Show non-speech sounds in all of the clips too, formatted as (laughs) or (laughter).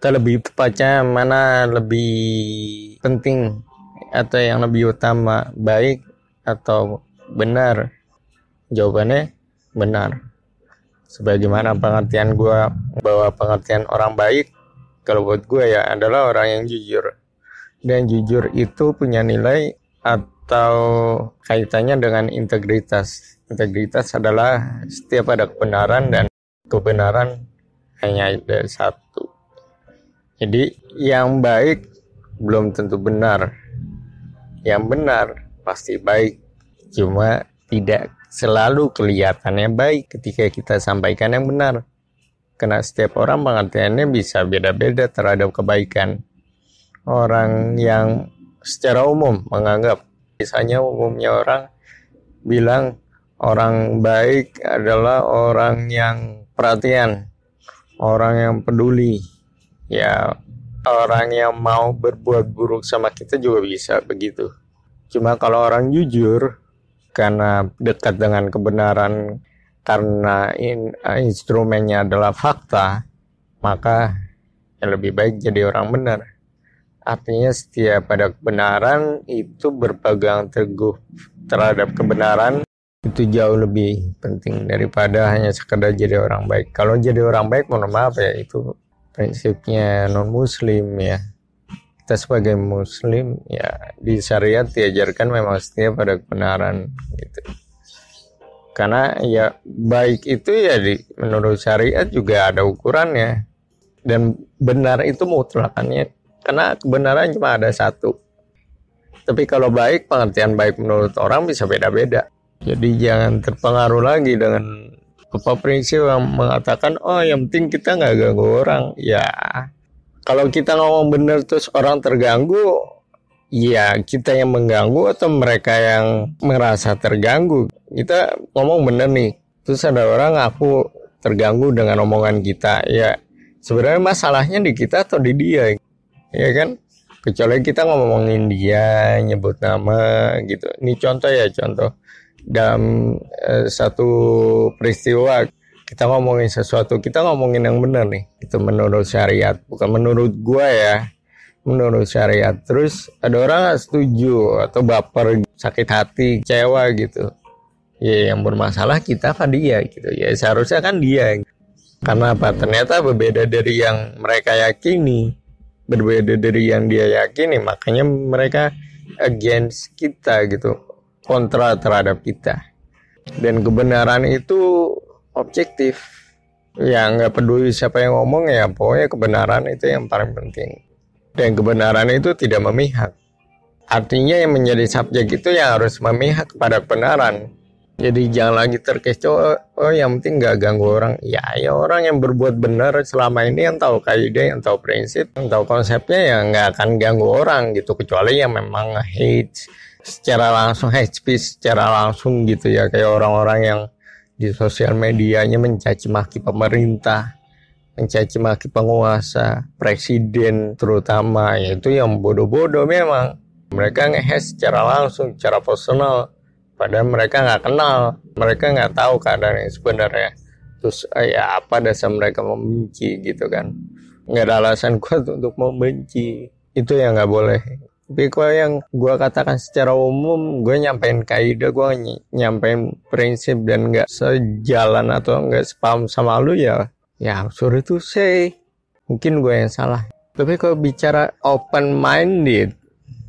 atau lebih tepatnya mana lebih penting atau yang lebih utama baik atau benar? Jawabannya benar. Sebagaimana pengertian gue bahwa pengertian orang baik kalau buat gue ya adalah orang yang jujur. Dan jujur itu punya nilai atau kaitannya dengan integritas. Integritas adalah setiap ada kebenaran dan kebenaran hanya ada satu jadi yang baik belum tentu benar. Yang benar pasti baik. Cuma tidak selalu kelihatannya baik ketika kita sampaikan yang benar. Karena setiap orang pengertiannya bisa beda-beda terhadap kebaikan. Orang yang secara umum menganggap misalnya umumnya orang bilang orang baik adalah orang yang perhatian orang yang peduli ya orang yang mau berbuat buruk sama kita juga bisa begitu cuma kalau orang jujur karena dekat dengan kebenaran karena in, uh, instrumennya adalah fakta, maka yang lebih baik jadi orang benar. Artinya setiap ada kebenaran itu berpegang teguh terhadap kebenaran itu jauh lebih penting daripada hanya sekedar jadi orang baik. Kalau jadi orang baik, mohon maaf ya itu prinsipnya non muslim ya. Kita sebagai muslim ya di syariat diajarkan memang setiap ada kebenaran gitu. Karena ya baik itu ya di menurut syariat juga ada ukurannya. Dan benar itu mutlakannya karena kebenaran cuma ada satu. Tapi kalau baik pengertian baik menurut orang bisa beda-beda. Jadi jangan terpengaruh lagi dengan apa prinsip yang mengatakan oh yang penting kita nggak ganggu orang. Ya kalau kita ngomong benar terus orang terganggu ya kita yang mengganggu atau mereka yang merasa terganggu? Kita ngomong bener nih terus ada orang aku terganggu dengan omongan kita. Ya sebenarnya masalahnya di kita atau di dia? Ya kan? Kecuali kita ngomongin dia nyebut nama gitu. Ini contoh ya contoh dalam eh, satu peristiwa kita ngomongin sesuatu kita ngomongin yang benar nih itu menurut syariat. Bukan menurut gua ya menurut syariat. Terus ada orang gak setuju atau baper sakit hati kecewa gitu. Ya yang bermasalah kita apa dia gitu. Ya seharusnya kan dia. Karena apa? Ternyata berbeda dari yang mereka yakini berbeda dari yang dia yakini makanya mereka against kita gitu kontra terhadap kita dan kebenaran itu objektif ya nggak peduli siapa yang ngomong ya pokoknya kebenaran itu yang paling penting dan kebenaran itu tidak memihak. Artinya yang menjadi subjek itu yang harus memihak kepada kebenaran. Jadi jangan lagi terkecoh, oh, oh yang penting nggak ganggu orang. Ya, ya orang yang berbuat benar selama ini yang tahu kaidah, yang tahu prinsip, yang tahu konsepnya ya nggak akan ganggu orang gitu. Kecuali yang memang hate secara langsung, hate speech secara langsung gitu ya. Kayak orang-orang yang di sosial medianya mencaci maki pemerintah mencaci maki penguasa, presiden terutama, yaitu yang bodoh-bodoh memang. Mereka ngehes secara langsung, secara personal, padahal mereka nggak kenal, mereka nggak tahu keadaan yang sebenarnya. Terus eh, ya apa dasar mereka membenci gitu kan? Nggak ada alasan (laughs) kuat untuk membenci. Itu yang nggak boleh. Tapi kalau yang gue katakan secara umum, gue nyampein kaidah, gue ny nyampein prinsip dan nggak sejalan atau nggak sepaham sama lu ya Ya, sorry to say, mungkin gue yang salah. Tapi kalau bicara open minded,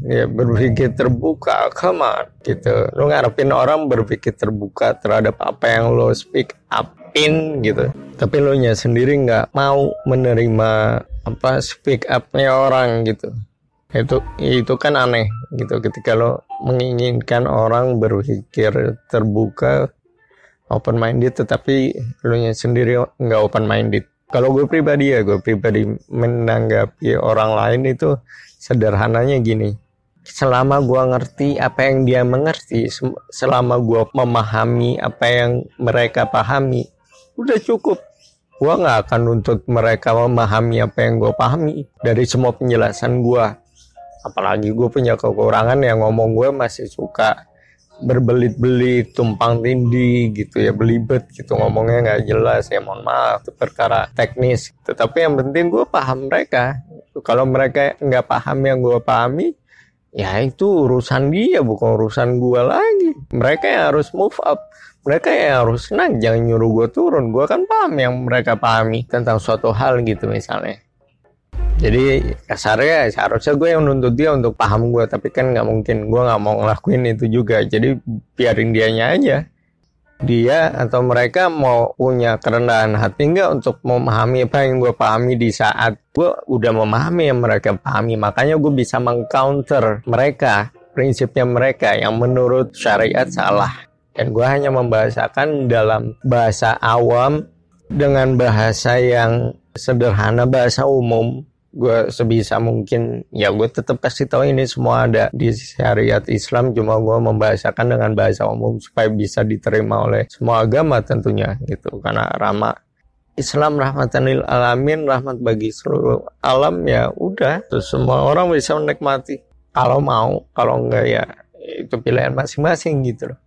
ya berpikir terbuka, come on, gitu. Lo ngarepin orang berpikir terbuka terhadap apa yang lo speak up in gitu. Tapi lo nya sendiri nggak mau menerima apa speak upnya orang gitu. Itu itu kan aneh gitu ketika lo menginginkan orang berpikir terbuka open minded tetapi lu nya sendiri nggak open minded kalau gue pribadi ya gue pribadi menanggapi orang lain itu sederhananya gini selama gue ngerti apa yang dia mengerti selama gue memahami apa yang mereka pahami udah cukup. Gue nggak akan nuntut mereka memahami apa yang gue pahami dari semua penjelasan gue apalagi gue punya kekurangan yang ngomong gue masih suka berbelit-belit tumpang tindih gitu ya belibet gitu ngomongnya nggak jelas ya mohon maaf itu perkara teknis. Tetapi yang penting gue paham mereka. Kalau mereka nggak paham yang gue pahami ya itu urusan dia bukan urusan gue lagi. Mereka yang harus move up. Mereka yang harus senang jangan nyuruh gue turun. Gue kan paham yang mereka pahami tentang suatu hal gitu misalnya. Jadi kasarnya seharusnya gue yang nuntut dia untuk paham gue tapi kan nggak mungkin. Gue nggak mau ngelakuin itu juga. Jadi biarin dianya aja dia atau mereka mau punya kerendahan hati nggak untuk memahami? Apa yang gue pahami di saat gue udah memahami yang mereka pahami? Makanya gue bisa mengcounter mereka prinsipnya mereka yang menurut syariat salah. Dan gue hanya membahasakan dalam bahasa awam dengan bahasa yang sederhana bahasa umum gue sebisa mungkin ya gue tetap kasih tahu ini semua ada di syariat Islam cuma gue membahasakan dengan bahasa umum supaya bisa diterima oleh semua agama tentunya gitu. Karena ramah Islam rahmatan lil alamin rahmat bagi seluruh alam ya udah. Terus semua orang bisa menikmati. Kalau mau kalau enggak ya itu pilihan masing-masing gitu loh